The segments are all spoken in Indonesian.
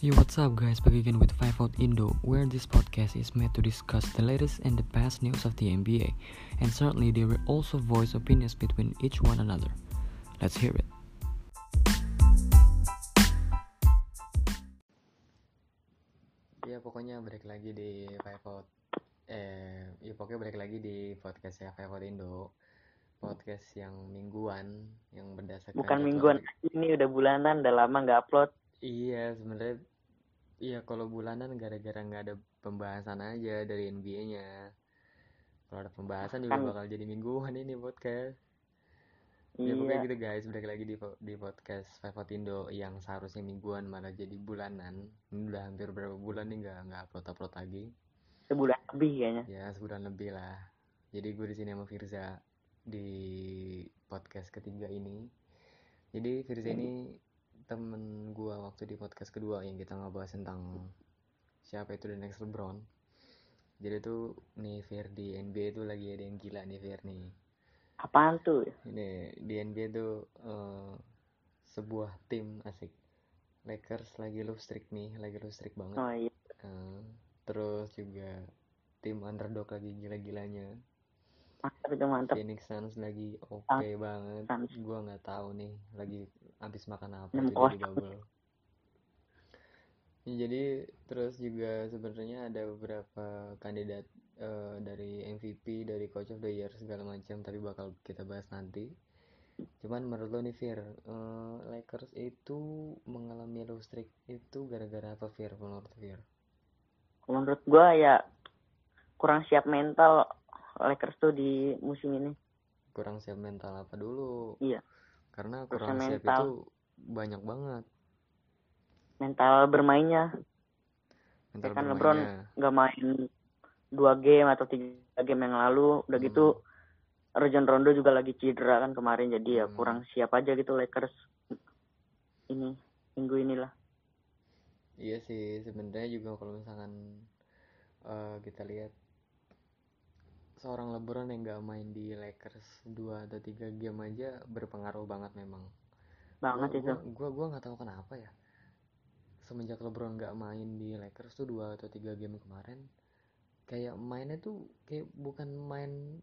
Yo, what's up, guys? Back again with Five Out Indo, where this podcast is made to discuss the latest and the past news of the NBA, and certainly they will also voice opinions between each one another. Let's hear it. Ya pokoknya balik lagi di Five Out eh ya pokoknya balik lagi di podcast ya Five Out Indo podcast yang mingguan yang berdasarkan Bukan mingguan ini udah bulanan, udah lama nggak upload. Iya sebenarnya iya kalau bulanan gara-gara nggak ada pembahasan aja dari NBA-nya. Kalau ada pembahasan juga Kan- bakal jadi mingguan ini podcast. Ya pokoknya Iya, gitu guys, balik lagi di di podcast Five Indo yang seharusnya mingguan malah jadi bulanan. Ini udah hampir berapa bulan nih nggak nggak upload upload lagi. sebulan lebih kayaknya. Ya sebulan lebih lah. Jadi gue di sini sama Firza di podcast ketiga ini. Jadi Firza ini temen gue waktu di podcast kedua yang kita ngebahas tentang siapa itu the next LeBron. Jadi tuh nih Fir di NBA tuh lagi ada yang gila nih Fir nih. Apaan tuh? Ini di NBA tuh eh, sebuah tim asik. Lakers lagi love streak nih, lagi love streak banget. Oh iya, Eh, terus juga tim underdog lagi gila-gilanya. mantap itu mantap. Phoenix Suns lagi oke Ah, banget. Gua nggak tahu nih lagi habis makan apa Minum tuh di kosong. bubble. Ya, jadi terus juga sebenarnya ada beberapa kandidat eh, dari MVP, dari Coach of the Year segala macam, tapi bakal kita bahas nanti. Cuman menurut lo nih Fir, eh, Lakers itu mengalami low streak itu gara-gara apa Fir menurut Fir? Menurut gua ya kurang siap mental Lakers tuh di musim ini. kurang siap mental apa dulu Iya, karena Kurang siap mental. itu banyak banget mental bermainnya. mental Ya kan bermainnya LeBron nggak main dua game atau tiga game yang lalu. Udah Hmm. gitu Rajon Rondo juga lagi cedera kan kemarin, jadi ya Hmm. kurang siap aja gitu Lakers ini minggu inilah. iya sih sebenarnya juga kalau misalkan eh, kita lihat seorang LeBron yang nggak main di Lakers dua atau tiga game aja berpengaruh banget memang Banget itu. gua gua gua nggak tahu kenapa ya semenjak LeBron nggak main di Lakers tuh dua atau tiga game kemarin kayak mainnya tuh kayak bukan main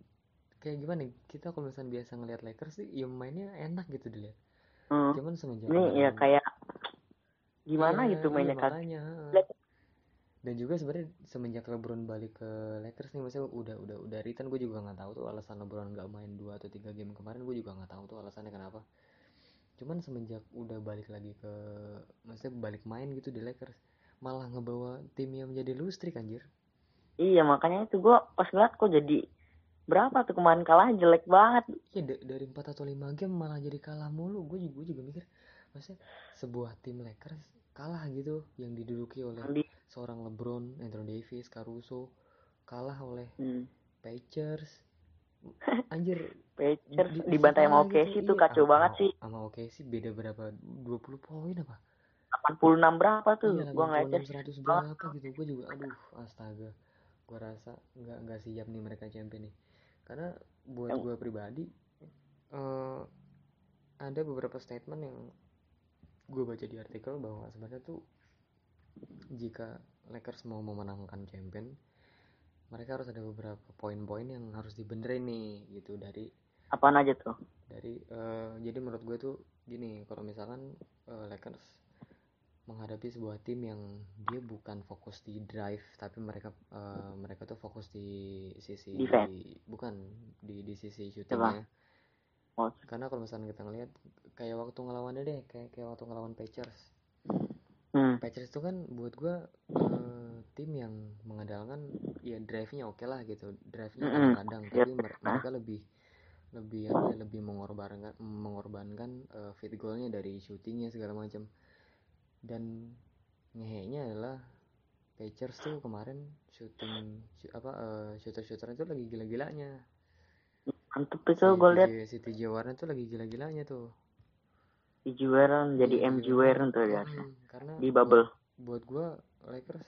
kayak gimana nih, kita kalau misalnya biasa ngelihat Lakers sih ya mainnya enak gitu dilihat Hmm. cuman semenjak Ini ya kayak gimana Iya, gitu iya, mainnya kan. makanya. Dan juga sebenarnya semenjak LeBron balik ke Lakers nih maksudnya udah udah udah return gue juga nggak tahu tuh alasan LeBron nggak main dua atau tiga game kemarin gue juga nggak tahu tuh alasannya kenapa. Cuman semenjak udah balik lagi ke maksudnya balik main gitu di Lakers malah ngebawa timnya menjadi lose streak anjir. Iya makanya itu gua pas ngeliat kok jadi berapa tuh kemarin kalah jelek banget. ya da- dari 4 atau 5 game malah jadi kalah mulu. Gue juga, gua juga mikir maksudnya sebuah tim Lakers kalah gitu yang diduduki oleh Di, seorang LeBron, Anthony Davis, Caruso. Kalah oleh hmm, Pacers. Anjir. Pacers di- dibantai sama kalah OKC gitu, tuh iya. kacau Sama- banget sih. sama OKC beda berapa? 20 poin apa? 86 berapa tuh? iya gua ngeliatnya 86 100 berapa gitu. Gue juga aduh astaga. Gue rasa nggak nggak siap nih mereka champion nih. Karena buat gue pribadi eh ada beberapa statement yang gue baca di artikel bahwa sebenarnya tuh jika Lakers mau memenangkan champion mereka harus ada beberapa poin-poin yang harus dibenerin nih gitu dari apaan aja tuh? dari eh, jadi menurut gue tuh gini kalau misalkan eh, Lakers menghadapi sebuah tim yang dia bukan fokus di drive tapi mereka eh, mereka tuh fokus di sisi Defense. bukan di di sisi shootingnya Oh, karena kalau misalnya kita ngelihat kayak waktu ngelawannya deh kayak kayak waktu ngelawan Pacers. Hmm, Pacers itu kan buat gua eh, tim yang mengandalkan ya drive-nya oke lah gitu. Drive-nya Mm-mm. kadang-kadang Yep. tapi mer- mereka lebih lebih apa ya, lebih mengorbankan mengorbankan eh, field goal-nya dari shootingnya segala macam. Dan ngehenya adalah Pacers tuh kemarin shooting shoot- apa eh, shooter-shooter itu lagi gila-gilanya mantep itu gue liat. TJ si TJ Warren tuh lagi gila-gilanya tuh. Di Juweran jadi Iya, M TJ Juweran tuh ya Mm, karena di buat- bubble. buat gua Lakers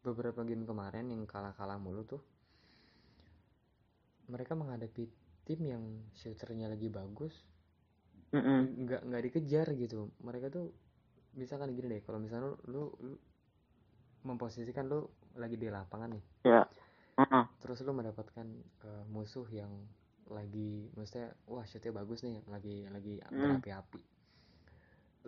beberapa game kemarin yang kalah-kalah mulu tuh mereka menghadapi tim yang shooternya lagi bagus nggak nggak dikejar gitu. Mereka tuh misalkan gini deh kalau misalnya lu, lu memposisikan lu lagi di lapangan nih. Ya. Heeh. terus lu mendapatkan uh, musuh yang lagi maksudnya wah shootnya bagus nih lagi lagi Hmm. berapi-api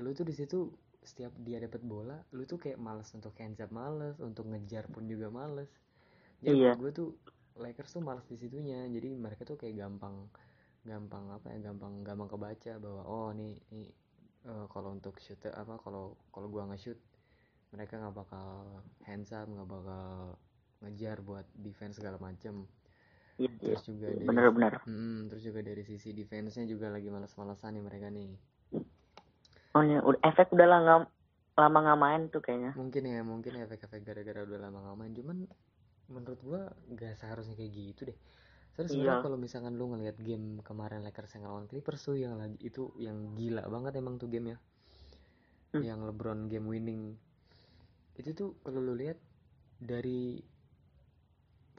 lu tuh di situ setiap dia dapat bola lu tuh kayak males untuk hands up males untuk ngejar pun juga males jadi Iya. gue tuh Lakers tuh males di situnya jadi mereka tuh kayak gampang gampang apa ya gampang gampang kebaca bahwa oh nih nih eh, kalau untuk shoot apa kalau kalau gua nge-shoot mereka nggak bakal hands up nggak bakal ngejar buat defense segala macem Iya, iya. terus juga dari Bener-bener. Mm, terus juga dari sisi defense-nya juga lagi males-malesan nih mereka nih Oh ya, udah efek udah lah nggak lama nggak main tuh kayaknya. mungkin ya mungkin efek-efek gara-gara udah lama nggak main cuman menurut gua nggak seharusnya kayak gitu deh terus Iya. kalau misalkan lu ngeliat game kemarin Lakers yang lawan Clippers tuh yang lagi itu yang gila banget emang tuh game ya Hmm. yang LeBron game winning itu tuh kalau lu lihat dari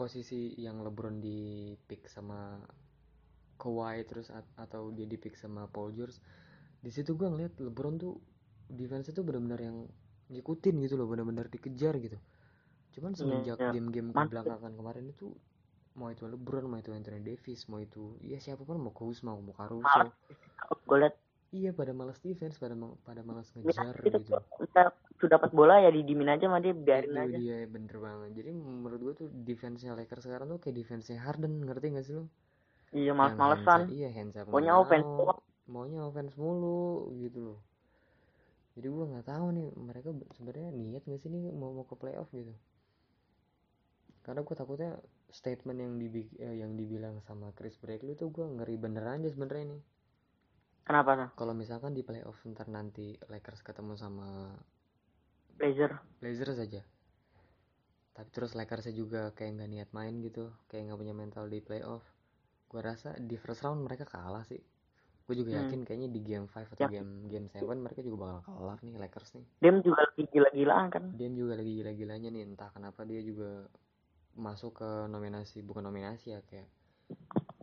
posisi yang LeBron di pick sama Kawhi terus at- atau dia di pick sama Paul George di situ gua ngeliat LeBron tuh defense itu benar-benar yang ngikutin gitu loh benar-benar dikejar gitu cuman semenjak iya. game-game kebelakangan kemarin itu mau itu LeBron mau itu Anthony Davis mau itu ya siapa pun mau Kuzma mau Caruso. Gue liat iya pada malas defense pada ma- pada malas ya, ngejar itu gitu. kita sudah dapat bola ya didimin aja sama dia biarin itu aja. dia bener banget. Jadi menurut gua tuh defense-nya Lakers sekarang tuh kayak defense-nya Harden ngerti gak sih lo Iya hands- iya hands up nggak offense maunya offense mulu gitu loh. Jadi gua nggak tahu nih mereka be- sebenarnya niat gak sih nih mau mau ke playoff gitu? Karena gua takutnya statement yang dibi eh, yang dibilang sama Chris Bradley tuh gua ngeri bener aja sebenarnya nih Kenapa tuh? kalau misalkan di playoff ntar nanti Lakers ketemu sama Blazer. Blazers saja tapi terus Lakersnya juga kayak nggak niat main gitu kayak nggak punya mental di playoff gua rasa di first round mereka kalah sih gue juga Hmm. yakin kayaknya di game 5 atau Yakin. game game 7 mereka juga bakal kalah nih Lakers nih Dem juga lagi gila-gilaan kan. Dem juga lagi gila-gilanya nih entah kenapa dia juga masuk ke nominasi bukan nominasi ya kayak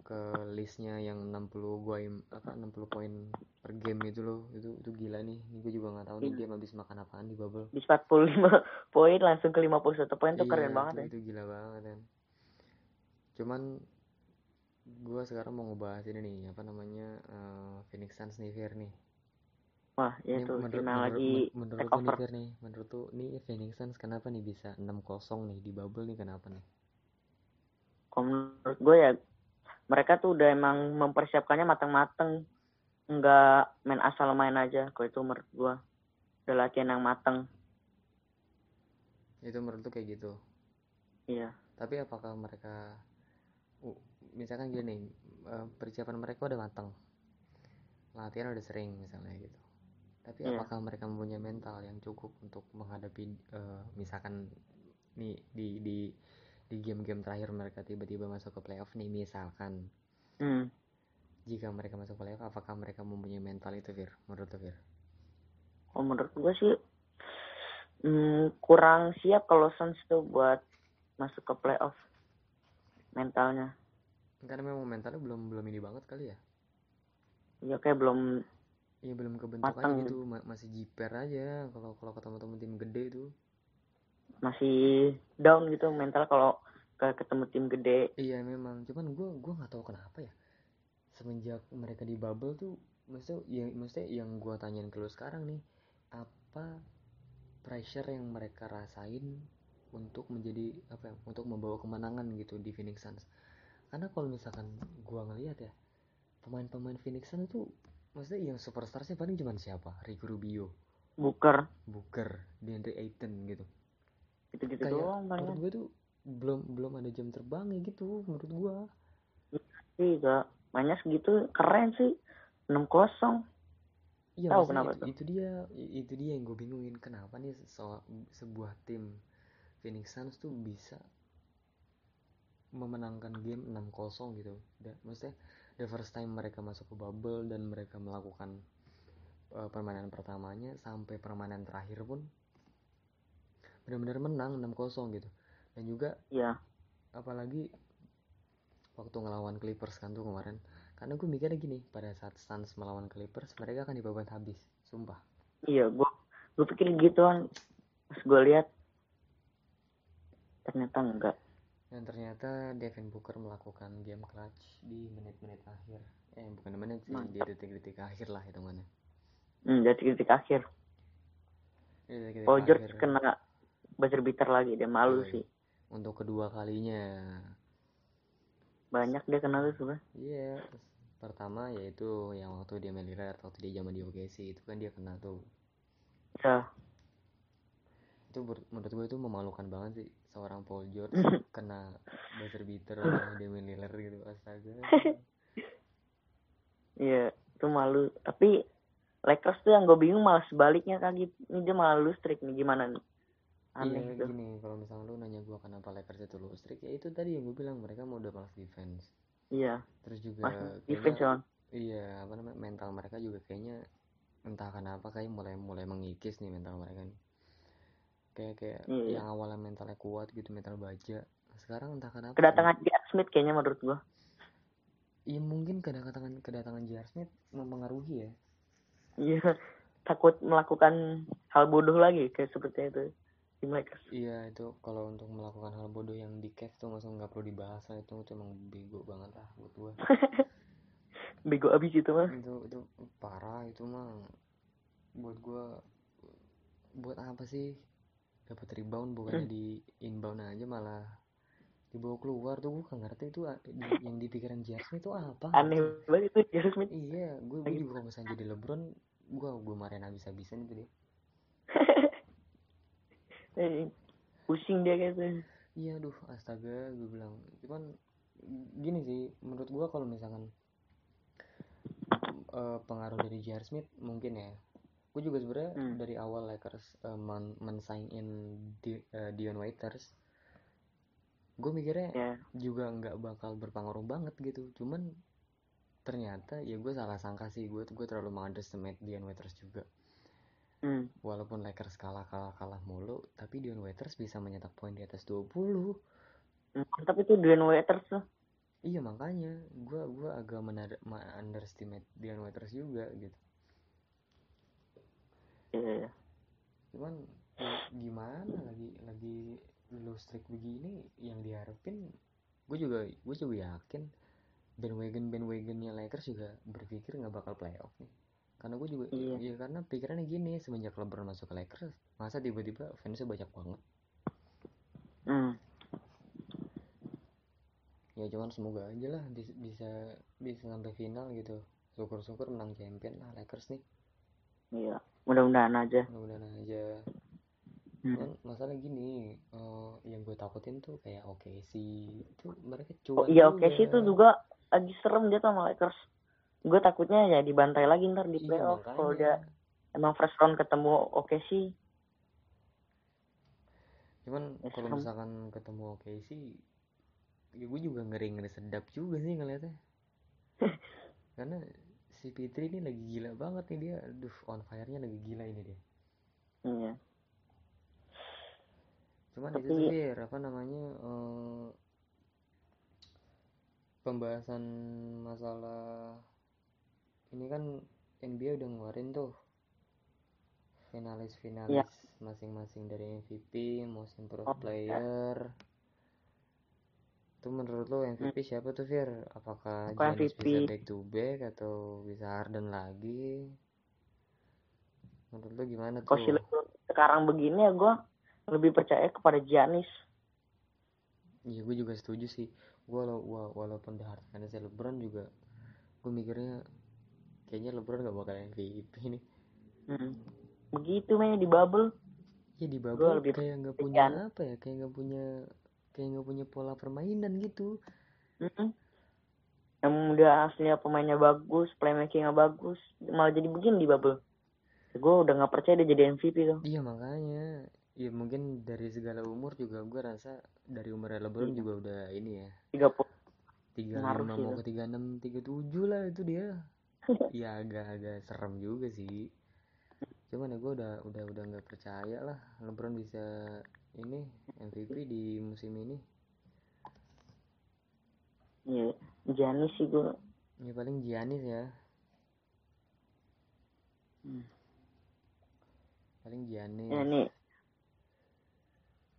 ke listnya yang 60 gua apa 60 poin per game itu loh itu itu gila nih ini gue juga nggak tahu nih Iya. dia habis makan apaan di bubble Di 45 poin langsung ke 51 poin tuh Iya, keren banget itu, ya. itu gila banget kan cuman gua sekarang mau ngebahas ini nih apa namanya eh, Phoenix Suns nih Fir nih Wah, ya ini tuh menurut menurut, lagi men- menurut take nih over. Fir nih menurut tuh nih Phoenix Suns kenapa nih bisa 6-0 nih di bubble nih kenapa nih Kalau menurut gue ya mereka tuh udah emang mempersiapkannya matang-matang. Nggak main asal main aja. Kalau itu menurut gue udah latihan yang matang. itu menurut tuh kayak gitu Iya. tapi apakah mereka uh, misalkan gini eh, persiapan mereka udah matang latihan udah sering misalnya gitu tapi Iya. apakah mereka mempunyai mental yang cukup untuk menghadapi eh, misalkan nih di di di game-game terakhir mereka tiba-tiba masuk ke playoff nih misalkan. Hmm. jika mereka masuk playoff apakah mereka mempunyai mental itu Fir? Menurut Fir? Kalau menurut gue sih hmm, kurang siap kalau Suns tuh buat masuk ke playoff mentalnya. karena memang mentalnya belum belum ini banget kali ya. Ya kayak belum Iya belum kebentuk aja gitu. Ma- masih jiper aja. Kalau kalau ketemu temen tim gede itu masih down gitu mental kalau ke ketemu tim gede. Iya memang, cuman gue gua nggak tahu kenapa ya. Semenjak mereka di bubble tuh, maksudnya yang maksudnya yang gue tanyain ke lu sekarang nih, apa pressure yang mereka rasain untuk menjadi apa ya, untuk membawa kemenangan gitu di Phoenix Suns. Karena kalau misalkan gua ngelihat ya, pemain-pemain Phoenix Suns itu maksudnya yang superstarsnya paling cuman siapa? Ricky Rubio, Booker Booker, DeAndre Ayton gitu. Gitu-gitu Kayak doang menurut palingan. gue tuh belum belum ada jam terbangnya gitu menurut. Sih gak mainnya segitu keren sih. 6 kosong. Iya, Tahu kenapa itu, tuh? itu dia itu dia yang gue bingungin kenapa nih so, sebuah tim Phoenix Suns tuh bisa memenangkan game 6-0 gitu. Dan maksudnya the first time mereka masuk ke bubble dan mereka melakukan uh, permainan pertamanya sampai permainan terakhir pun benar-benar menang 6-0 gitu. Dan juga Iya. apalagi waktu ngelawan Clippers kan tuh kemarin. Karena gue mikirnya gini pada saat Suns melawan Clippers mereka akan dibabat habis sumpah. Iya, gua gua pikir gitu kan. Pas gua lihat ternyata enggak. Dan ternyata Devin Booker melakukan game clutch di menit-menit akhir. Eh bukan menit sih di detik-detik akhir lah hitungannya. Hmm, titik akhir. Di detik-detik Paul George kena buzzer beater lagi dia malu Yoi. sih. Untuk kedua kalinya. Banyak dia kena tuh sebenarnya Iya, pertama yaitu yang waktu dia main Lillard, waktu dia zaman di OKC itu kan dia kena tuh. ya Itu ber- menurut gue itu memalukan banget sih seorang Paul George kena buzzer beater oleh Damian Lillard gitu astaga. iya itu malu. Tapi Lakers tuh yang gue bingung malah sebaliknya kaki ini dia malah lose streak nih gimana nih aneh iya itu gini, kalau misalnya lu nanya gue kenapa Lakers itu low streak ya itu tadi yang gue bilang mereka mau udah malas defense. iya Terus juga mas defense on iya apa namanya mental mereka juga kayaknya entah kenapa kayak mulai mulai mengikis nih mental mereka nih. Kayak kayak Iya. yang awalnya mentalnya kuat gitu mental baja. Sekarang entah kenapa kedatangan J.R. Smith kayaknya menurut gue Iya mungkin kedatangan kedatangan J.R. Smith mempengaruhi ya. iya takut melakukan hal bodoh lagi kayak seperti itu tim Lakers Iya itu kalau untuk melakukan hal bodoh yang di cave tuh langsung nggak perlu dibahas lah itu emang bego banget lah buat gua. bego abis itu mah itu itu parah itu mah buat gua buat apa sih dapat rebound bukannya di inbound aja malah dibawa keluar tuh gua gak ngerti itu di- yang di pikiran. Smith itu apa aneh banget itu. Smith Iya, gue gue juga kalau misalnya jadi LeBron, gua gue marahin habis-habisan itu dia. Eh, pusing dia gitu Iya, aduh, astaga, gue bilang. Cuman gini sih, menurut gua kalau misalkan eh, pengaruh dari J.R. Smith mungkin ya. Gue juga sebenarnya Hmm. dari awal Lakers eh, men men-sign in Di- eh, Dion Waiters, gue mikirnya ya juga nggak bakal berpengaruh banget gitu. Cuman ternyata ya gue salah sangka sih, gue gue terlalu mengunderestimate Dion Waiters juga. Hmm. Walaupun Lakers kalah kalah kalah mulu, tapi Dion Waiters bisa mencetak poin di atas 20. tapi itu Dwayne Waiters tuh Iya makanya gua gua agak ma- underestimate Dion Waiters juga gitu. iya iya. Cuman ya gimana lagi lagi low streak begini yang diharapin gue juga gue juga yakin bandwagon bandwagonnya Lakers juga berpikir nggak bakal playoff nih karena gue juga Iya. ya karena pikirannya gini semenjak LeBron masuk ke Lakers masa tiba-tiba fansnya banyak banget. Hmm. ya cuman semoga aja lah bis- bisa bisa sampai final gitu. Syukur-syukur menang champion lah Lakers nih. Iya mudah-mudahan aja. Mudah-mudahan aja. Hmm. cuman masalah gini eh, yang gue takutin tuh kayak oke sih itu mereka oh cuan iya oke sih itu juga lagi serem dia sama Lakers gue takutnya ya dibantai lagi ntar di Iya, playoff. kalau makanya. dia emang first round ketemu oke sih cuman Ya, kalau misalkan ketemu oke sih ya gue juga ngeri ngeri sedap juga sih ngeliatnya. Karena si Fitri ini lagi gila banget nih dia. Aduh on fire-nya lagi gila ini dia. Iya. Cuman itu Tapi- tuh Fir, apa namanya eh, pembahasan masalah ini kan NBA udah ngeluarin tuh finalis finalis Iya. masing-masing dari MVP, Most Improved Oh, Player. Itu menurut lo MVP siapa tuh Fir? Apakah Aku Giannis MVP. bisa back to back atau bisa Harden lagi? Menurut lo gimana tuh? kalau sekarang begini ya gue lebih percaya kepada Giannis Iya gue juga setuju sih Walau, wa- walaupun the hard fantasy LeBron juga Gue mikirnya Kayaknya LeBron gak bakal MVP nih hmm. begitu mainnya di bubble. Ya di bubble lebih kayak gak percaya punya apa ya Kayak gak punya Kayak gak punya pola permainan gitu. Mm-mm. yang udah aslinya pemainnya bagus playmakingnya bagus malah jadi begini di bubble. Gue udah nggak percaya dia jadi MVP tuh. Iya makanya. Ya mungkin dari segala umur juga gue rasa Dari umurnya LeBron Iya. juga udah ini ya. 30 Ngaruh 35 sih mau ke 36 37 lah itu dia ya agak-agak serem juga sih cuman ya gue udah udah udah nggak percaya lah LeBron bisa ini MVP di musim ini Iya, Giannis sih gue ya paling Giannis ya Hmm. paling Giannis ya nih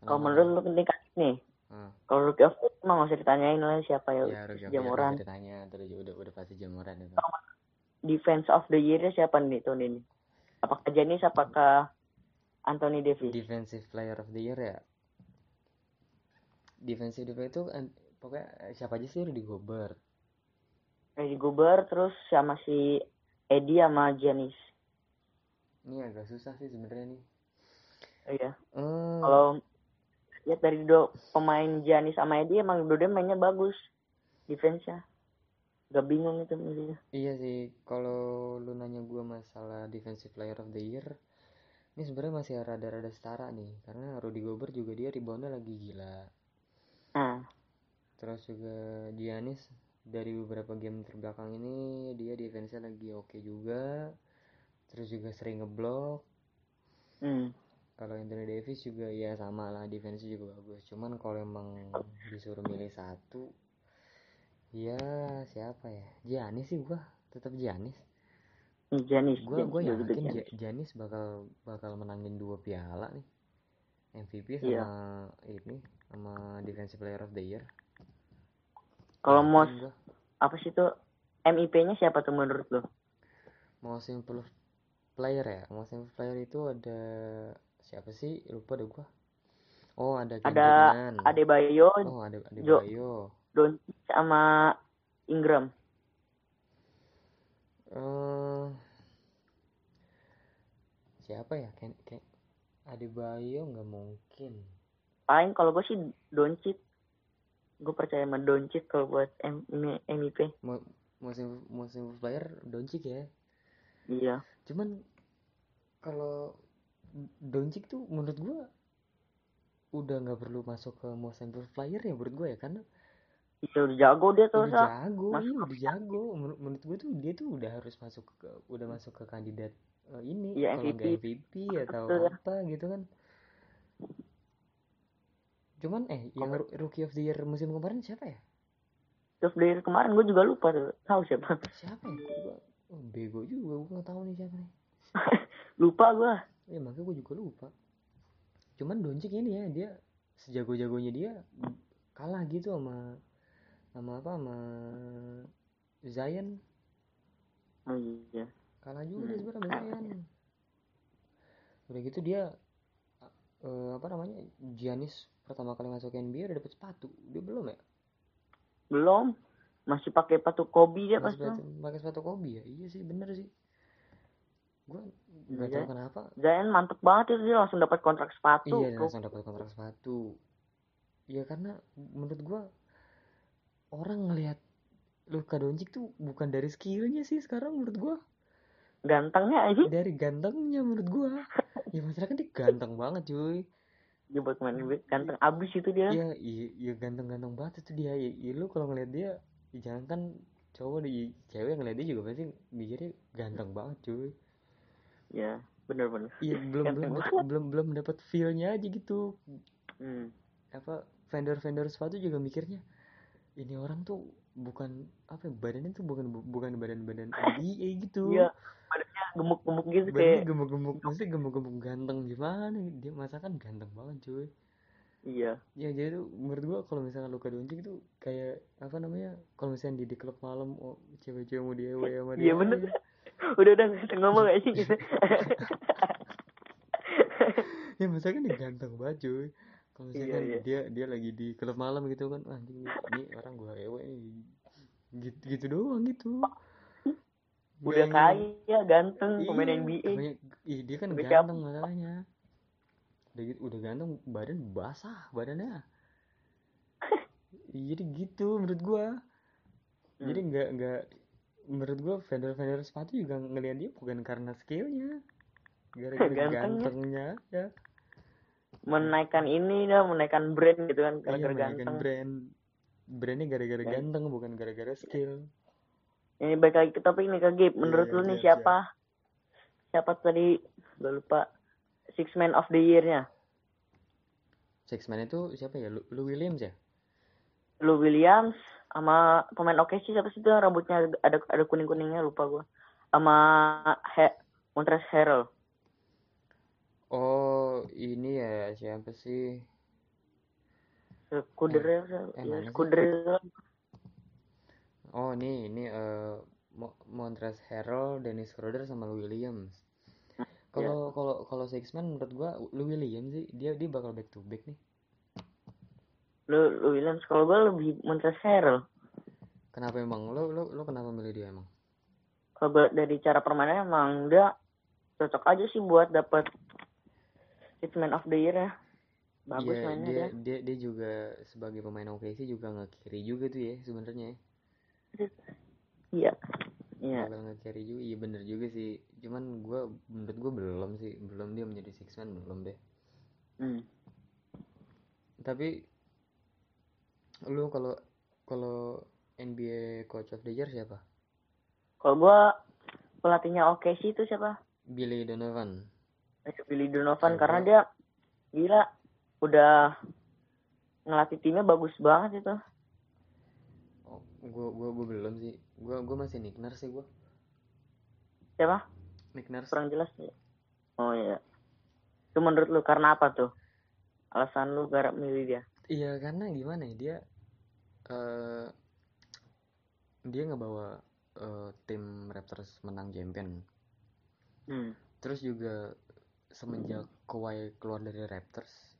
Kalau menurut lu penting kan nih. Hmm. Kalau rookie of the year emang nggak usah ditanyain lah siapa ya. Ya, Jamuran. ditanya terus udah udah pasti jamuran itu. Defense of the year siapa nih tahun ini? Apakah Janis apakah Anthony Davis? Defensive Player of the Year ya. Defensive player itu an- pokoknya eh, siapa aja sih Rudy Gobert. Rudy Gobert terus sama si Eddie sama Janis. Ini agak susah sih sebenarnya nih. Iya. Eh, Kalau lihat dari dua pemain Janis sama Eddie emang dua mainnya bagus. Defense-nya. Gak bingung itu milihnya. Iya sih, kalau lu nanya gua masalah defensive player of the year, ini sebenarnya masih rada-rada setara nih, karena Rudy Gobert juga dia reboundnya lagi gila. Nah, Terus juga Giannis dari beberapa game terbelakang ini dia defense-nya lagi oke juga. Terus juga sering ngeblok. hmm. Kalau Anthony Davis juga ya sama lah defense juga bagus. Cuman kalau emang disuruh milih satu, ya siapa ya? Giannis sih gua, tetap Giannis. Janis. Gua gua Janis, yakin Janis. Giannis bakal bakal menangin dua piala nih. MVP Iya. sama ini sama Defensive Player of the Year. Kalau Yakin most gua. apa sih tuh MIP-nya siapa tuh menurut lo? Most improved player ya. Most improved player itu ada siapa sih? Lupa deh gua. Oh, ada Kendrick Ada. Adebayo, Oh, ada ada Jo-. Doncic sama Ingram. Eh siapa ya? Ken, Ken, Adebayo nggak mungkin. Paling kalau gue sih Doncic. Gue percaya sama Doncic kalau buat M M- MIP. Mo- Most improved, most improved player Doncic ya. Iya. Cuman kalau Doncic tuh menurut gua udah nggak perlu masuk ke most improved player ya menurut gua ya karena Iya udah jago dia tuh udah Sa. jago Masuk iya udah jago menurut, menurut gua tuh dia tuh udah harus masuk ke udah masuk ke kandidat eh, ini Iya, kalau nggak MVP. Atau Betul. apa gitu kan cuman eh yang rookie of the year musim kemarin siapa ya Terus dari kemarin gue juga lupa tuh. Tahu siapa? siapa ya gua oh, bego juga gua nggak tahu nih siapa nih lupa gue. ya makanya gua juga lupa cuman Doncic ini ya dia sejago-jagonya dia kalah gitu sama sama apa sama Zion Oh iya. kalah juga Hmm. sebenarnya Zion udah gitu dia eh, apa namanya Giannis pertama kali masuk NBA udah dapet sepatu dia belum ya Belum. Masih pakai sepatu Kobe dia pas pakai sepatu Kobe ya iya sih bener sih gua nggak Iya. tahu kenapa Zion mantep banget itu dia langsung dapat kontrak sepatu. iya dia langsung dapat kontrak sepatu iya karena menurut gua orang ngelihat Luka Doncic tuh bukan dari skillnya sih sekarang menurut gua Gantengnya aja. dari gantengnya menurut gua ya masyarakat dia ganteng banget cuy Dia buat main NBA. Ganteng abis itu dia. Iya, iya, iya ganteng-ganteng banget itu dia. Ya, ya, lu kalau ngeliat dia, ya jangan kan cowok di cewek ngeliat dia juga pasti mikirnya ganteng banget cuy. Ya, bener-bener. Iya, belum belum belum belum dapat feel-nya aja gitu. Hmm. Apa vendor-vendor sepatu juga mikirnya ini orang tuh bukan apa ya, badannya tuh bukan bukan badan-badan NBA gitu. Iya. Badannya gemuk-gemuk gitu Badannya kayak. gemuk-gemuk, maksudnya gemuk-gemuk ganteng gimana? Dia masakan ganteng banget cuy. Iya. Ya jadi tuh menurut gua kalau misalnya Luka Doncic tuh kayak apa namanya kalau misalnya di, di klub malam oh, cewek-cewek mau dia sama dia Iya bener. Udah udah nggak usah ngomong gak sih gitu. ya misalkan dia ganteng banget cuy kalau misalkan Iya, iya. dia dia lagi di klub malam gitu kan ah ini, ini orang gua ewe nih. Gitu gitu doang gitu. Udah Yang- kaya, ganteng, pemain Iya, NBA. pokoknya, ih, dia kan Udah ganteng masalahnya udah gitu udah ganteng badan basah badannya. Iya, jadi gitu menurut gua. Jadi Hmm. nggak nggak menurut gua vendor-vendor sepatu juga ngelihat dia bukan karena skillnya gara-gara Gantengnya. gantengnya ya Menaikkan ini dah, menaikkan brand gitu kan iya gara-gara menaikkan ganteng. brand brandnya gara-gara Kan. ganteng bukan gara-gara skill Ini balik lagi ke topik nih Kak Gip. Menurut Iya, lu nih siap, siapa? Siapa tadi? Gue lupa. Six Man of the Year-nya. six man itu siapa ya Lu, Lou Williams ya Lou Williams sama pemain oke sih siapa sih tuh rambutnya ada ada kuning kuningnya lupa gua sama He Montrezl Harrell oh ini ya siapa sih Skuder ya, eh, itu Oh, ini ini eh Mo- Montrezl Harrell, Dennis Schroeder sama Lou Williams. Kalau kalau kalau six man menurut gua Lou Williams sih dia dia bakal back to back nih. lu lu Williams kalau gue lebih Montrezl Harrell Kenapa emang? Lo lo lo kenapa milih dia emang? kalau gua dari cara permainannya emang dia cocok aja sih buat dapat Hitman of the Year ya bagus Iya, mainnya dia dia dia dia juga sebagai pemain OKC juga nge-carry juga tuh ya sebenarnya ya. iya iya Bakal nge-carry juga. Iya bener juga sih. Cuman gua menurut gua belum sih, belum dia menjadi six man belum deh. hmm. Tapi lu kalau kalau NBA Coach of the Year siapa? kalau gua pelatihnya sih itu siapa Billy Donovan. Billy Donovan Kalau karena dia gila udah ngelatih timnya bagus banget itu Oh, gua gua gua belum sih. Gua gua masih Nick Nurse sih gua. siapa Nick Nurse. kurang jelas ya oh iya itu menurut lu karena apa tuh alasan lu garap milih dia Iya karena gimana ya dia eh dia ngebawa eh, tim Raptors menang champion. hmm. Terus juga semenjak Kawhi keluar dari Raptors,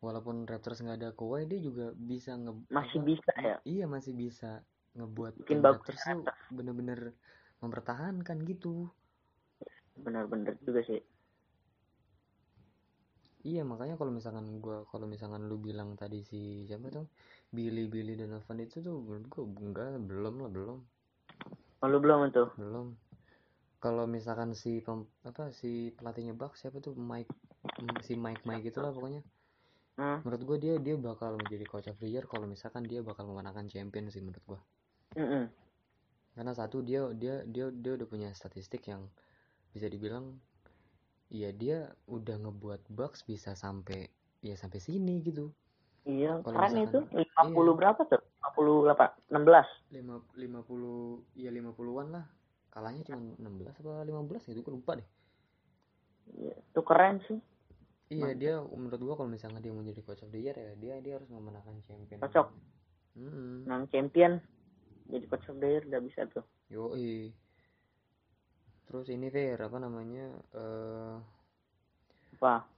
walaupun Raptors nggak ada Kawhi dia juga bisa nge masih apa, bisa ya? iya masih bisa ngebuat Bikin Raptors tuh bener-bener mempertahankan gitu. benar-benar juga sih. Iya makanya kalau misalkan gua kalau misalkan lu bilang tadi si siapa tuh? Billy Billy Donovan itu tuh menurut gua enggak belum lah belum. Oh, lu belum tuh belum kalau misalkan si pem, apa si pelatihnya Bucks siapa tuh? Mike si Mike Mike itulah pokoknya. Hmm. menurut gua dia dia bakal menjadi coach of the year kalau misalkan dia bakal memenangkan champion sih menurut gua. Mm-mm. karena satu dia dia dia dia udah punya statistik yang bisa dibilang ya dia udah ngebuat Bucks bisa sampai ya sampai sini gitu. Iya Kalau keren itu. misalkan- 50 iya. berapa tuh? 58 16 lima lima puluh ya lima puluhan lah kalahnya cuma 16 apa 15 gitu gue lupa deh. Iya, itu keren sih. Iya Mantap. dia menurut gua kalau misalnya dia mau jadi coach of the year ya dia dia harus memenangkan champion. Cocok. hmm. Menang champion jadi coach of the year udah bisa tuh. Yoi. Terus ini Fer apa namanya eh apa?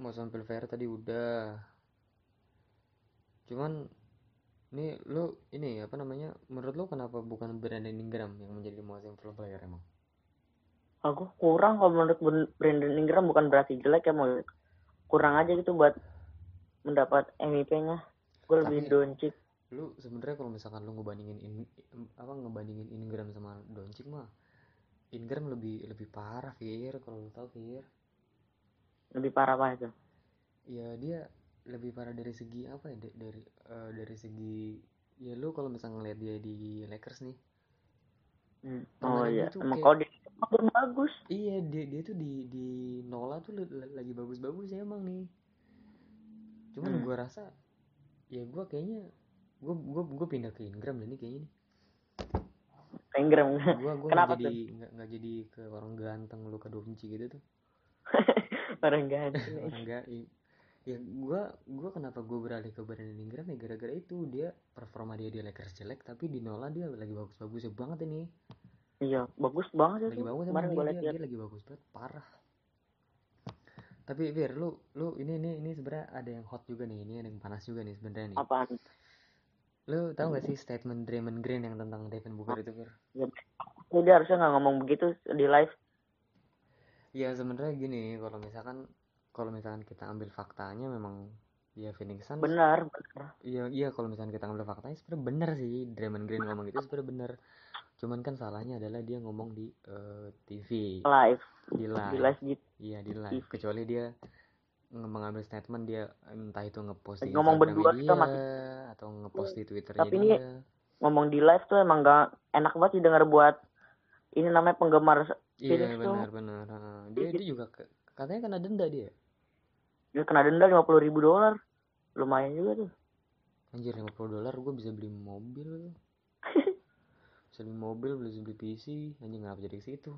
mau sampai Fair tadi udah. Cuman nih lu ini apa namanya menurut lu kenapa bukan Brandon Ingram yang menjadi most improved player emang? Aku kurang kalau menurut Brandon Ingram bukan berarti jelek ya mau kurang aja gitu buat mendapat MVP-nya gue lebih Doncic lu sebenarnya kalau misalkan lu ngebandingin in, apa ngebandingin Ingram sama Doncic mah Ingram lebih lebih parah Fir. Kalau lu tahu Fir. Lebih parah apa itu? Ya dia lebih parah dari segi apa ya da- dari eh, dari segi ya lu kalau misalnya ngeliat dia di Lakers nih Hmm. Oh iya. emang kayak- kalau dia makin bagus. Iya dia dia tuh di di Nola tuh lagi bagus-bagus ya emang nih. Cuman Hmm. gua rasa ya gua kayaknya gua gua gua pindah ke Ingram dan ini kayaknya nih. Ingram. Gua gua Kenapa nggak jadi nggak nggak jadi ke orang ganteng Luka Doncic gitu tuh. Orang ganteng. Orang i- ya gua gua kenapa gua beralih ke Brandon Ingram ya gara-gara itu. Dia performa dia di Lakers jelek tapi di Nola dia lagi bagus-bagusnya banget ini. Iya bagus banget lagi itu bagus kemarin gue dia, lagi bagus banget parah. Tapi Fir lu lu ini ini ini sebenarnya ada yang hot juga nih ini ada yang panas juga nih sebenarnya nih. Apaan? Lu tahu gak sih statement Draymond Green yang tentang Devin Booker itu Fir? Ya, dia harusnya nggak ngomong begitu di live. Ya sebenarnya gini kalau misalkan kalau misalkan kita ambil faktanya memang ya Phoenix Suns benar benar Iya, iya kalau misalnya kita ngambil faktanya sebenarnya benar sih Draymond Green ngomong gitu sebenarnya benar. Cuman kan salahnya adalah dia ngomong di eh, TV, live di di live. live gitu Iya, di live. Kecuali dia mengambil statement dia entah itu ngepost di Ngomong berdua kita dia masih- atau ngepost di Twitternya Tapi dia. ini ngomong di live tuh emang gak enak banget sih denger buat ini namanya penggemar Iya, Phoenix tuh. benar benar. Heeh. Dia dia juga katanya kena denda dia. Dia kena denda lima puluh ribu dolar. Lumayan juga tuh. Anjir 50 dolar gue bisa beli mobil bisa beli mobil, bisa beli PC, anjir ngapa jadi ke situ?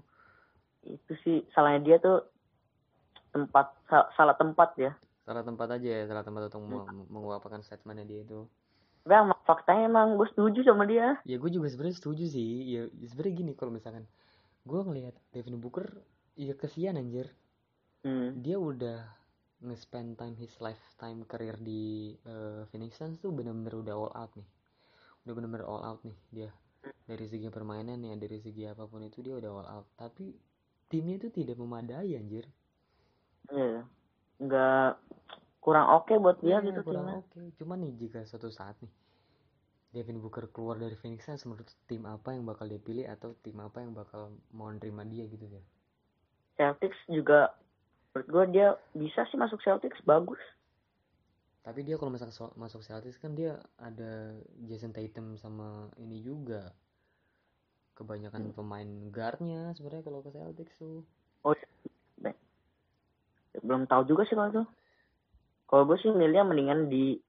itu sih salahnya dia tuh tempat sa- salah tempat ya. Salah tempat aja ya salah tempat untuk meng- menguapkan statementnya dia itu. Tapi emang faktanya emang gue setuju sama dia. ya gue juga sebenarnya setuju sih. Ya sebenarnya gini kalau misalkan gue ngelihat Devin Booker ya kesian anjir. Hmm. dia udah nge-spend time his lifetime career di eh, Phoenix Suns tuh bener-bener udah all out nih. Udah bener-bener all out nih dia. Dari segi permainan ya dari segi apa pun itu dia udah all out. Tapi timnya itu tidak memadai anjir. Iya. Nggak kurang oke buat dia Iya, gitu kurang timnya. oke. Cuman nih jika suatu saat nih Devin Booker keluar dari Phoenix Suns menurut tim apa yang bakal dia pilih atau tim apa yang bakal mau nerima dia gitu ya Celtics juga menurut gue dia bisa sih masuk Celtics bagus. tapi dia kalau so- masuk Celtics kan dia ada Jason Tatum sama ini juga kebanyakan pemain guardnya sebenarnya kalau ke Celtics tuh Belum tahu juga sih kalau itu. Kalau gue sih milihnya mendingan di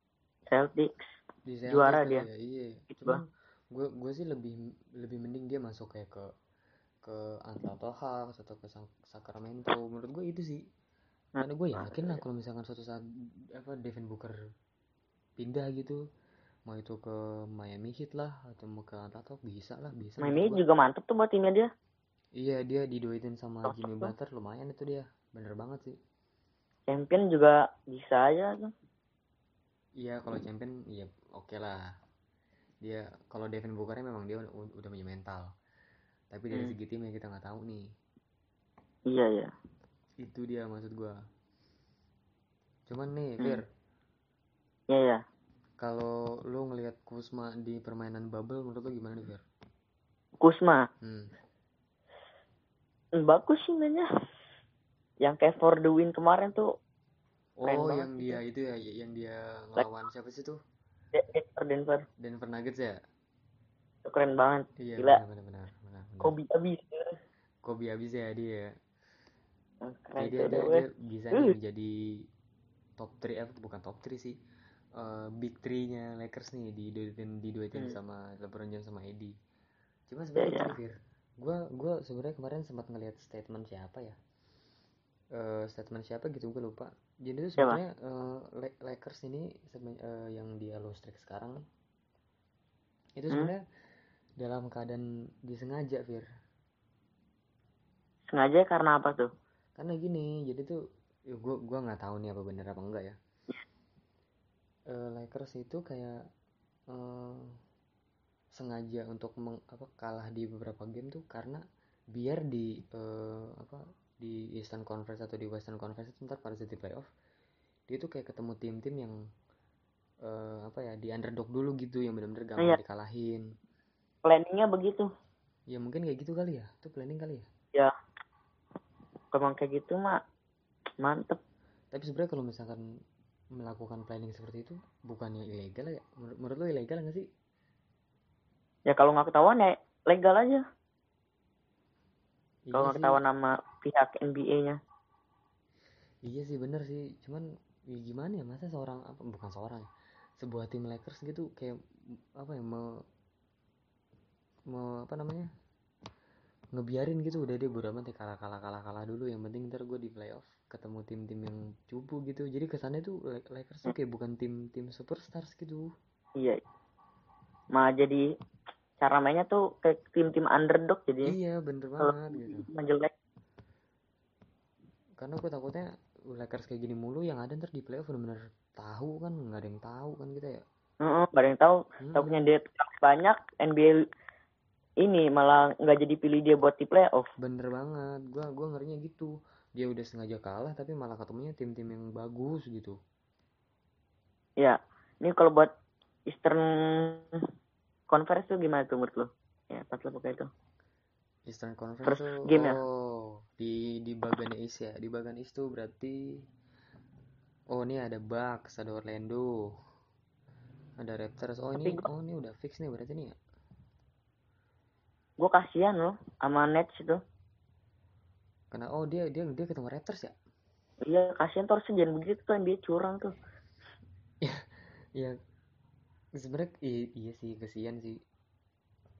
Celtics. di Celtics Juara dia. ya, iya Gitu, cuman gue gue sih lebih lebih mending dia masuk kayak ke ke Atlanta Hawks atau ke Sa- Sacramento. Menurut gue itu sih. Nah, karena gue yakin lah kalau misalkan suatu saat apa Devin Booker pindah gitu mau itu ke Miami Heat lah atau mau ke Atlanta bisa lah bisa Miami juga mantep tuh buat timnya dia. iya dia diduetin sama Jimmy. Butler lumayan itu dia. Bener banget sih. Champion juga bisa aja tuh. iya kalau champion iya oke lah. Dia kalau Devin Booker memang dia udah, udah punya mental tapi dari Hmm. segi timnya kita nggak tahu nih Iya ya. itu dia maksud gua cuman nih Hmm. Fir Iya ya. kalau lu ngelihat Kusma di permainan bubble menurut lu gimana nih Fir Kusma hmm. hmm, bagus sih mainnya. Yang kayak for the win kemarin tuh oh yang gitu. dia itu ya yang dia ngelawan siapa sih tuh De- Denver Denver Denver Nuggets ya itu keren banget. iya Gila. benar Kobe abis. Kobe abis ya dia Keren Jadi tuh dia, dia, dia weh. bisa Uh. nih menjadi top 3 eh bukan top 3 sih eh, big 3-nya Lakers nih diduetin diduetin Hmm. sama LeBron James sama AD. Cuma sebenarnya Iya, gini, Fir. Gua gua sebenarnya kemarin sempat ngelihat statement siapa ya? Eh statement siapa gitu gue lupa. Jadi itu sebenarnya eh, La- Lakers ini eh, yang dia low streak sekarang. Itu Hmm. Dalam keadaan disengaja, Fir. Sengaja karena apa tuh? karena gini jadi tuh ya gua gua nggak tahu nih apa bener apa enggak ya Eh, Lakers itu kayak eh, sengaja untuk meng, apa kalah di beberapa game tuh karena biar di eh, apa di Eastern Conference atau di Western Conference itu ntar pada saat di playoff dia tuh kayak ketemu tim-tim yang eh, apa ya di underdog dulu gitu yang benar-benar gampang Iya. dikalahin Planningnya begitu. ya mungkin kayak gitu kali ya itu planning kali ya Kalau kayak gitu mah mantep. Tapi sebenarnya kalau misalkan melakukan planning seperti itu bukannya ilegal ya? Menurut, menurut lo ilegal nggak sih? Ya kalau nggak ketahuan ya legal aja. Iya Kalau nggak ketahuan nama pihak NBA-nya. iya sih bener sih. Cuman ya gimana ya masa seorang apa bukan seorang ya, sebuah tim Lakers gitu kayak apa ya mau mau apa namanya ngebiarin gitu. Udah deh bodo amat ya kalah kalah kalah kalah dulu. Yang penting ntar gue di playoff ketemu tim-tim yang cupu gitu. Jadi kesannya tuh La- Lakers tuh kayak bukan tim tim superstars gitu. Iya. Malah jadi cara mainnya tuh kayak tim-tim underdog jadi. Iya bener banget gitu. menjelek. karena gue takutnya Lakers kayak gini mulu yang ada ntar di playoff bener-bener tahu kan nggak ada yang tahu kan kita ya. Heeh, nggak ada yang tahu. Hmm, Takutnya dia banyak NBA ini malah nggak jadi pilih dia buat di playoff. bener banget gue gua ngerinya gitu dia udah sengaja kalah tapi malah ketemunya tim-tim yang bagus gitu Ya, ini kalau buat Eastern Conference tuh gimana tuh menurut lo? Ya, pas lo pakai itu. Eastern Conference First tuh game ya? oh di di bagian East ya di bagian East tuh berarti oh ini ada Bucks ada Orlando ada Raptors oh ini gua- oh ini udah fix nih berarti nih ya Gue kasihan loh sama Nets itu. karena oh dia dia dia ketemu Raptors ya? Iya, kasihan tuh harusnya jangan begitu tuh NBA curang tuh. ya sebenarnya i- iya sih kesian sih.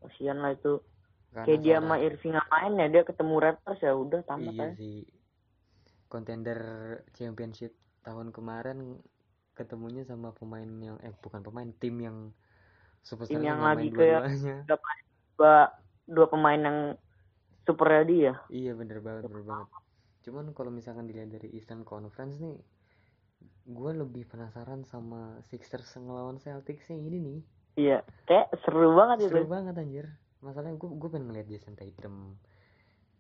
Kasihan lah itu. karena Kayak dia sama Irving main ya, dia ketemu Raptors ya udah tamat iya sih. Contender championship tahun kemarin ketemunya sama pemain yang eh bukan pemain tim yang superstar Tim yang nggak lagi kayak- dua dua pemain yang super ready ya Iya bener banget bener banget. Cuman kalau misalkan dilihat dari Eastern Conference nih, gue lebih penasaran sama Sixers ngelawan Celtics yang ini nih. iya kayak seru banget Seru itu banget anjir. Masalahnya gue gue pengen ngeliat Jason Tatum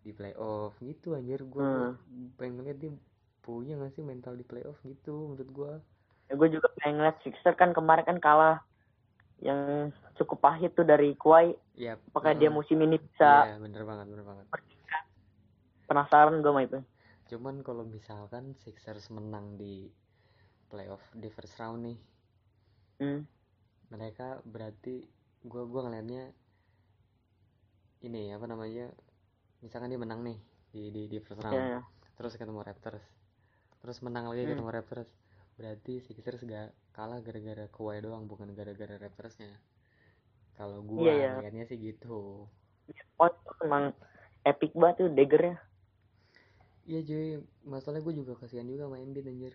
di playoff gitu anjir. Gue Hmm. pengen ngeliat dia punya gak sih mental di playoff gitu menurut gue. ya, gue juga pengen ngeliat Sixer kan kemarin kan kalah yang cukup pahit tuh dari Kawhi Ya. apakah dia musim ini bisa Iya bener banget bener banget. penasaran gue mah itu Cuman kalau misalkan Sixers menang di playoff di first round nih, hmm. mereka berarti gua gua ngeliatnya ini apa namanya misalkan dia menang nih di di, di first round ya, ya. terus ketemu Raptors terus menang lagi Hmm. ketemu Raptors berarti Sixers gak kalah gara-gara Kawhi doang bukan gara-gara Raptorsnya. Kalau gua Iya, iya. ngeliatnya sih gitu. Oh itu emang epic banget tuh daggernya. Iya cuy. Masalahnya gue juga kasihan juga sama Embiid anjir.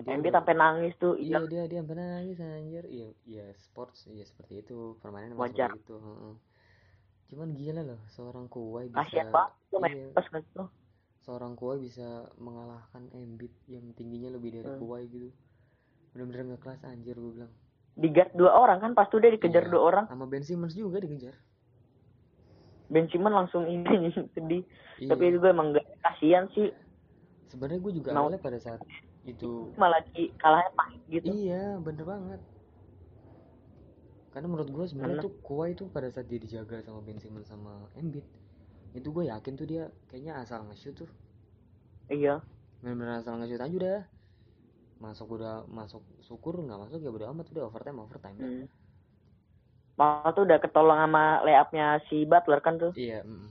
Dia Embiid sampai nangis tuh iya iya dia dia sampai nangis anjir. Iya iya sports iya seperti itu. Permainan Wajar. seperti itu cuman gila loh seorang Kawhi bisa kasihan banget tuh main iya, pas gitu seorang Kawhi bisa mengalahkan Embiid yang tingginya lebih dari Hmm. Kawhi gitu. Bener-bener nggak kelas anjir gue bilang. Di guard dua orang kan pas tuh dia dikejar Iya. dua orang. sama Ben Simmons juga dikejar. Ben Simmons langsung ini sedih. Iya. Tapi itu gue emang gak kasihan sih. Sebenarnya gue juga awalnya pada saat itu malah lagi kalahnya pahit gitu. Iya, bener banget. Karena menurut gue sebenarnya tuh Kawhi tuh pada saat dia dijaga sama Ben Simmons sama Embiid, itu gue yakin tuh dia kayaknya asal nge-shoot tuh, iya bener-bener asal nge-shoot aja udah. Masuk udah masuk syukur nggak masuk ya udah amat udah overtime overtime dah. hmm. Malah tuh udah ketolong sama layupnya si Butler kan tuh Iya, mm,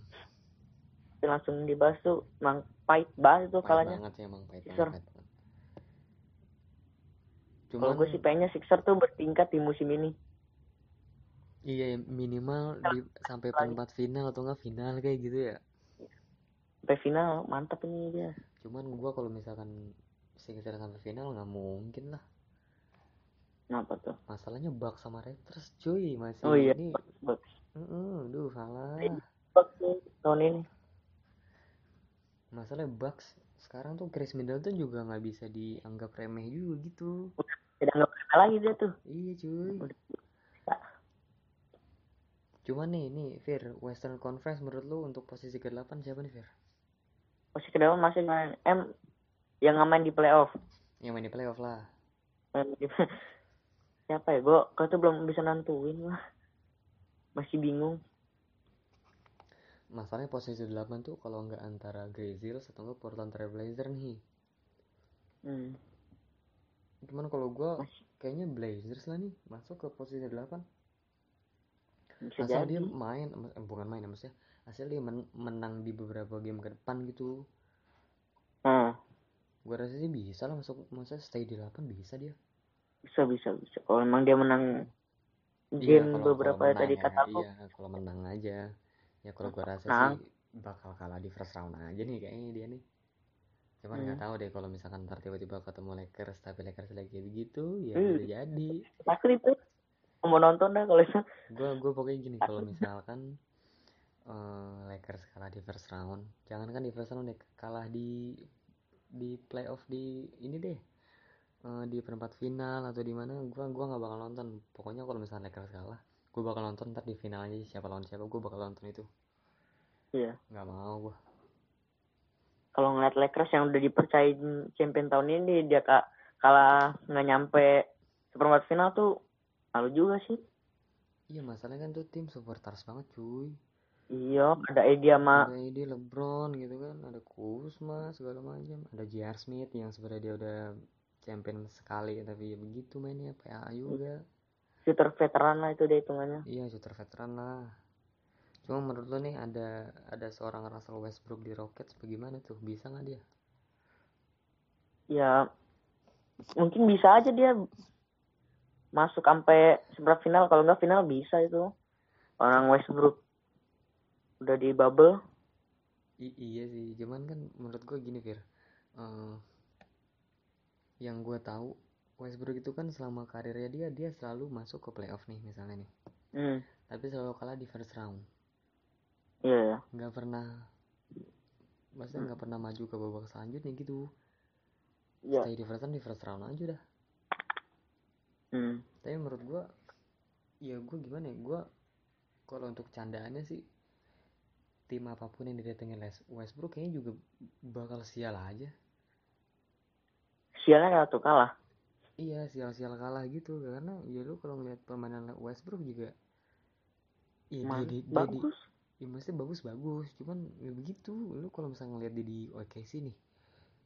langsung dibahas tuh emang pahit banget tuh pahit kalahnya banget sih emang pahit Sixer. banget. kalau gue sih pengennya Sixer tuh bertingkat di musim ini iya minimal di sampai perempat final atau enggak final kayak gitu ya. sampai final mantap ini dia Cuman gua kalau misalkan Sixers sampai final nggak mungkin lah. kenapa tuh Masalahnya Bucks sama Raptors cuy masih oh iya ini Heeh, duh salah. Nih tahun ini Masalahnya Bucks sekarang tuh Chris Middleton juga nggak bisa dianggap remeh juga gitu. tidak nggak pernah lagi dia tuh Iya cuy. Udah. Cuman nih, nih Fir, Western Conference menurut lu untuk posisi ke-8 siapa nih Fir? posisi kedua masih main M yang main di playoff Yang main di playoff lah. Siapa ya gue kau tuh belum bisa nentuin lah masih bingung Masalahnya posisi 8 tuh kalau nggak antara Grizzlies atau nggak Portland Trail Blazers nih. hmm. Cuman kalau gua Masih. kayaknya Blazers lah nih masuk ke posisi 8. Bisa Asal jadi dia main, eh, bukan main ya, maksudnya asal dia men- menang di beberapa game ke depan gitu. nah Gua rasa sih bisa lah masuk, masa stay di 8 bisa dia. bisa bisa bisa kalau emang dia menang Iya, game kalau- beberapa kalau tadi kata ya, aku Iya, kalau menang aja. Ya kalau gua rasa Menang. sih bakal kalah di first round aja nih kayaknya dia nih. Cuman nggak Hmm. tahu deh kalau misalkan ntar tiba-tiba ketemu Lakers tapi Lakers lagi begitu ya Hmm. jadi. takut itu mau nonton dah kalau itu Gua gua pokoknya gini kalau misalkan eh, Lakers kalah di first round, jangan kan di first round deh kalah di di playoff di ini deh eh, di perempat final atau di mana gua gua nggak bakal nonton. Pokoknya kalau misalnya Lakers kalah gua bakal nonton ntar di final aja siapa lawan siapa gua bakal nonton itu. Iya. Nggak mau gua. Kalau ngeliat Lakers yang udah dipercayain champion tahun ini dia kak kalah nggak nyampe seperempat final tuh malu juga sih. Iya masalahnya kan tuh tim superstars banget cuy. Iya ada Edi sama ada ini LeBron gitu kan ada Kuzma segala macam. Ada J.R. Smith yang sebenarnya dia udah champion sekali tapi ya begitu mainnya PA juga. Shooter veteran lah itu dia hitungannya. Iya shooter veteran lah. Cuma menurut lo nih ada ada seorang Russell Westbrook di Rockets bagaimana tuh? Bisa nggak dia? Ya mungkin bisa aja dia masuk sampai seberapa final kalau nggak final bisa itu. Orang Westbrook udah di bubble. I- iya sih cuman kan menurut gue gini Fir. Eh, yang gue tahu Westbrook itu kan selama karirnya dia dia selalu masuk ke playoff nih misalnya nih. Hmm. tapi selalu kalah di first round. Iya. Ya nggak pernah maksudnya nggak pernah maju ke babak selanjutnya gitu. Iya. Stay di first round di first round aja dah hmm. tapi menurut gua ya gua gimana ya gua kalau untuk candaannya sih tim apa pun yang didatengin Les Westbrook kayaknya juga bakal sial aja. Sialnya tuh kalah. Iya sial-sial kalah gitu karena ya lu kalau ngeliat permainan Westbrook juga ya Man, dia, dia, dia di, bagus. Ya maksudnya bagus bagus. Cuman ya begitu lu kalau misalnya ngeliat dia di OKC nih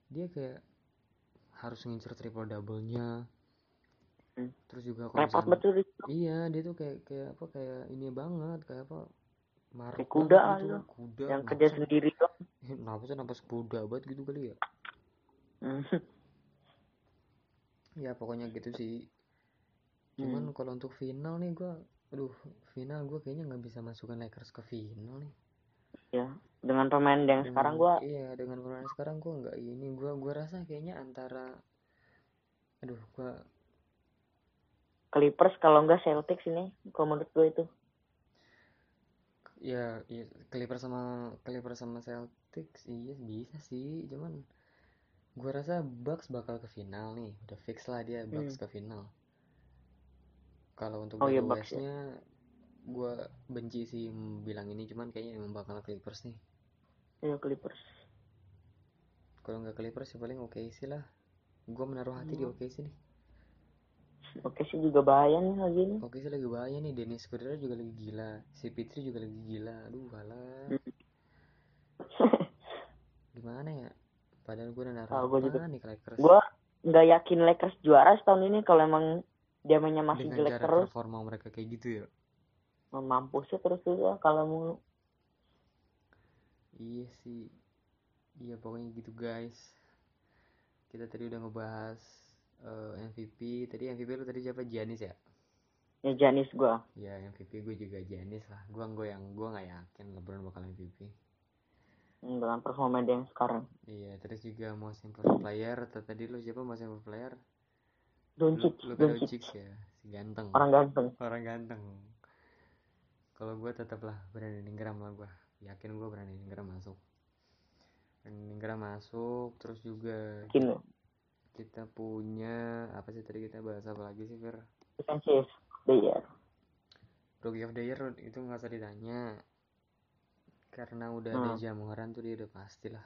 dia kayak harus ngincer triple double nya Hmm. terus juga kalau repot betul itu iya dia tuh kayak kayak apa kayak ini banget kayak apa maruk Kayak kuda gitu aja. kuda yang napas- kerja sendiri tuh napas napas kuda banget gitu kali ya hmm. ya pokoknya gitu sih cuman Hmm. kalau untuk final nih gua aduh final gua kayaknya nggak bisa masukkan Lakers ke final nih ya dengan pemain yang Dengan- sekarang gua iya dengan pemain sekarang gua nggak ini gua gua rasa kayaknya antara aduh gua Clippers kalau enggak Celtics ini kalau menurut gue itu. Ya, ya Clippers sama Clippers sama Celtics iya bisa sih cuman gua rasa Bucks bakal ke final nih udah fix lah dia Bucks ke final. Kalau untuk Oh iya, Bucks ya. West-nya gua benci sih bilang ini cuman kayaknya emang bakal Clippers nih. Ya Clippers. Kalau nggak Clippers ya paling oke sih lah. Gua menaruh hati di Hmm. oke sih nih oke sih juga bahaya nih lagi nih. Oke sih lagi bahaya nih. Dennis Schröder juga lagi gila. Si Pitri juga lagi gila. Aduh halah Hmm. gimana ya? Padahal gue udah naruh Ah, gua juga. nih ke Lakers. gue nggak yakin Lakers juara setahun ini kalau emang dia mainnya masih dengan jelek cara terus. performa mereka kayak gitu ya? Mampusnya terus juga kalau mau. Iya sih. Iya pokoknya gitu guys. Kita tadi udah ngebahas eh, MVP tadi MVP lu tadi siapa? Giannis ya? Ya Janis gue ya MVP gue juga Giannis lah. Gue gue yang gue nggak yakin LeBron bakal MVP dengan performa dia yang sekarang. Iya terus juga most improved player. Tadi lu siapa most improved player? Doncic Lu- Luka Doncic. Doncic ya? Si ganteng. Orang ganteng. Orang ganteng. Kalau gue tetap lah Brandon Ingram lah gue yakin gue Brandon Ingram masuk. Brandon Ingram masuk terus juga ya kita punya apa sih tadi kita bahas apa lagi sih Fir defensive player. Rookie of the Year itu nggak usah ditanya. Karena udah ada Hmm. Jamoran tuh dia udah pasti lah.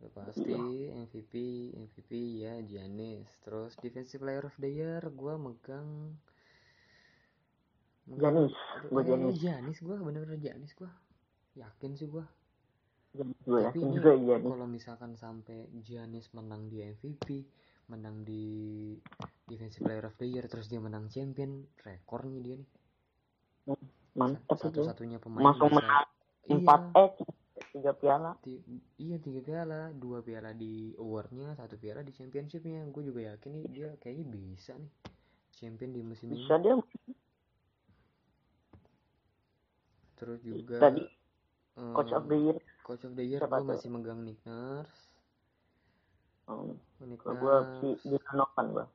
Udah pasti MVP MVP ya Giannis. Terus Defensive Player of the Year gue megang. Janis Aduh, gue Janis Giannis. Gue bener-bener Giannis gue yakin sih gue Janis gue tapi yakin Janis kalau misalkan sampai Giannis menang di MVP menang di Defensive Player of the Year terus dia menang champion rekornya dia nih. Mantap itu. satu-satunya pemain Langsung bisa menang iya, empat eh tiga piala. Ti- iya tiga piala. Dua piala di awardnya satu piala di championshipnya. Gue juga yakin nih dia kayaknya bisa nih champion di musim ini. Bisa dia. Terus juga tadi eh, coach of the year coach of the year gue masih megang Nick Nurse Hmm, Nick kalau gue Nurse Dilanovan gue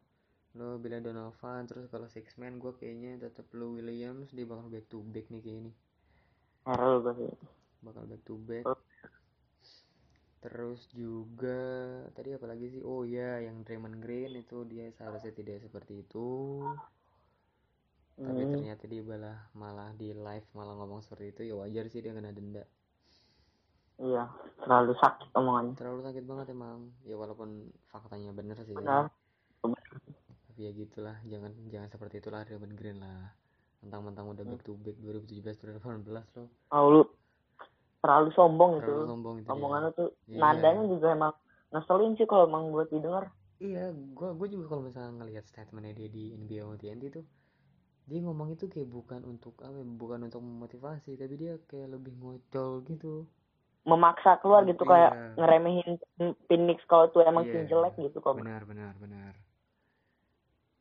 lo Bila Donovan. Terus kalau six man gue kayaknya tetap Lou Williams. Dia bakal back to back nih kayak ini Harold gue sih. Bakal back to back. Oh. terus juga tadi apa lagi sih? Oh ya yang Draymond Green itu dia seharusnya tidak seperti itu. Tapi Hmm, ternyata dia malah malah di live malah ngomong seperti itu ya wajar sih dia kena denda iya terlalu sakit omongannya. Terlalu sakit banget emang. Ya walaupun faktanya bener sih. Benar. Tapi ya gitulah jangan jangan seperti itulah Draymond Green lah. Mentang-mentang udah back to back 2017 2018 loh. Oh lu terlalu sombong itu. Terlalu sombong itu omongannya tuh Iya. nadanya juga emang ngeselin sih kalau emang buat didengar. Iya, gua gua juga kalau misalnya ngelihat statementnya dia di NBA sama TNT tuh dia ngomong itu kayak bukan untuk apa ya, bukan untuk memotivasi tapi dia kayak lebih ngocol gitu memaksa keluar gitu Iya. kayak ngeremehin Phoenix kalau tuh emang tim Iya. jelek gitu kok benar benar benar.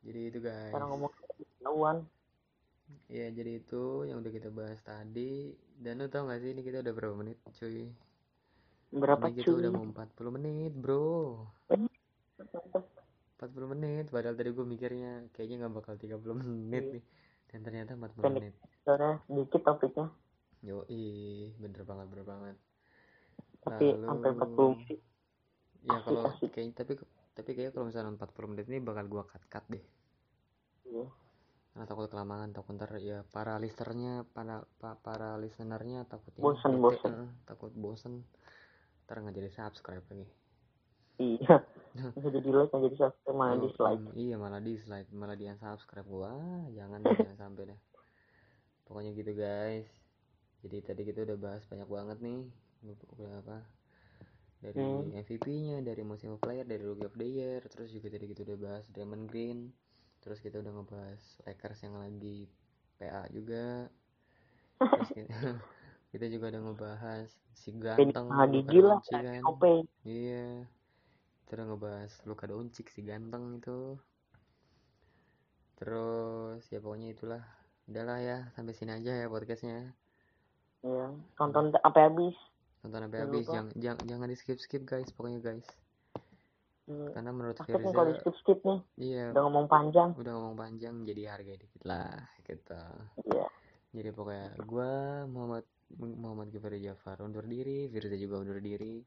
Jadi itu guys. Cara ngomong ketahuan. Ya jadi itu yang udah kita bahas tadi. Dan lu tau gak sih ini kita udah berapa menit cuy? Berapa ini kita cuy? udah mau 40 menit bro. 40 menit padahal tadi gue mikirnya kayaknya nggak bakal 30 menit Iya. nih. Dan ternyata 40 Pendek. menit. soalnya sedikit topiknya. Yo bener banget bener banget tapi Lalu- sampai 40 menit. Ya kalau asik. kayak tapi tapi kayaknya kalau misalnya 40 menit ini bakal gua cut cut deh. Iya. karena takut kelamaan takut ntar ya para listernya para pa- para listenernya takutnya Bosen, bete, bosen. eh, takut bosen. Ntar nggak jadi subscribe lagi. Iya. Bisa jadi like nggak jadi subscribe malah dislike. em, iya malah dislike malah di unsubscribe. Gua jangan jangan sampai deh. Pokoknya gitu guys. Jadi tadi kita udah bahas banyak banget nih udah apa dari Hmm. MVP-nya dari Most Improved Player dari Rookie of the Year terus juga tadi kita udah bahas Draymond Green terus kita udah ngebahas Lakers yang lagi PA juga terus kita, kita juga udah ngebahas si ganteng Luka gila kan OP Iya. Terus ngebahas Luka Doncic si ganteng itu. Terus ya pokoknya itulah. Udahlah ya, sampai sini aja ya podcastnya. ya tonton sampai habis Tonton sampai Jangan habis, jangan jangan jangan di skip skip guys, pokoknya guys. Iya. Karena menurut sakit nih kalau di Firza, skip skip nih iya udah ngomong panjang udah ngomong panjang jadi harga dikit lah gitu. iya Jadi pokoknya gua Muhammad Muhammad Gifari Jafar undur diri, Firza juga undur diri.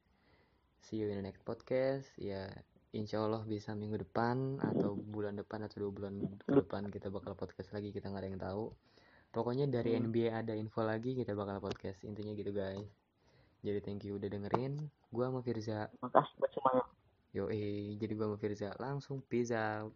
See you in the next podcast. Ya, insya Allah bisa minggu depan atau bulan depan atau dua bulan ke depan kita bakal podcast lagi. Kita nggak ada yang tahu. Pokoknya dari Hmm. NBA ada info lagi kita bakal podcast. Intinya gitu guys. Jadi thank you udah dengerin. Gua sama Firza. makasih buat semuanya Yo, jadi gua sama Firza langsung peace out.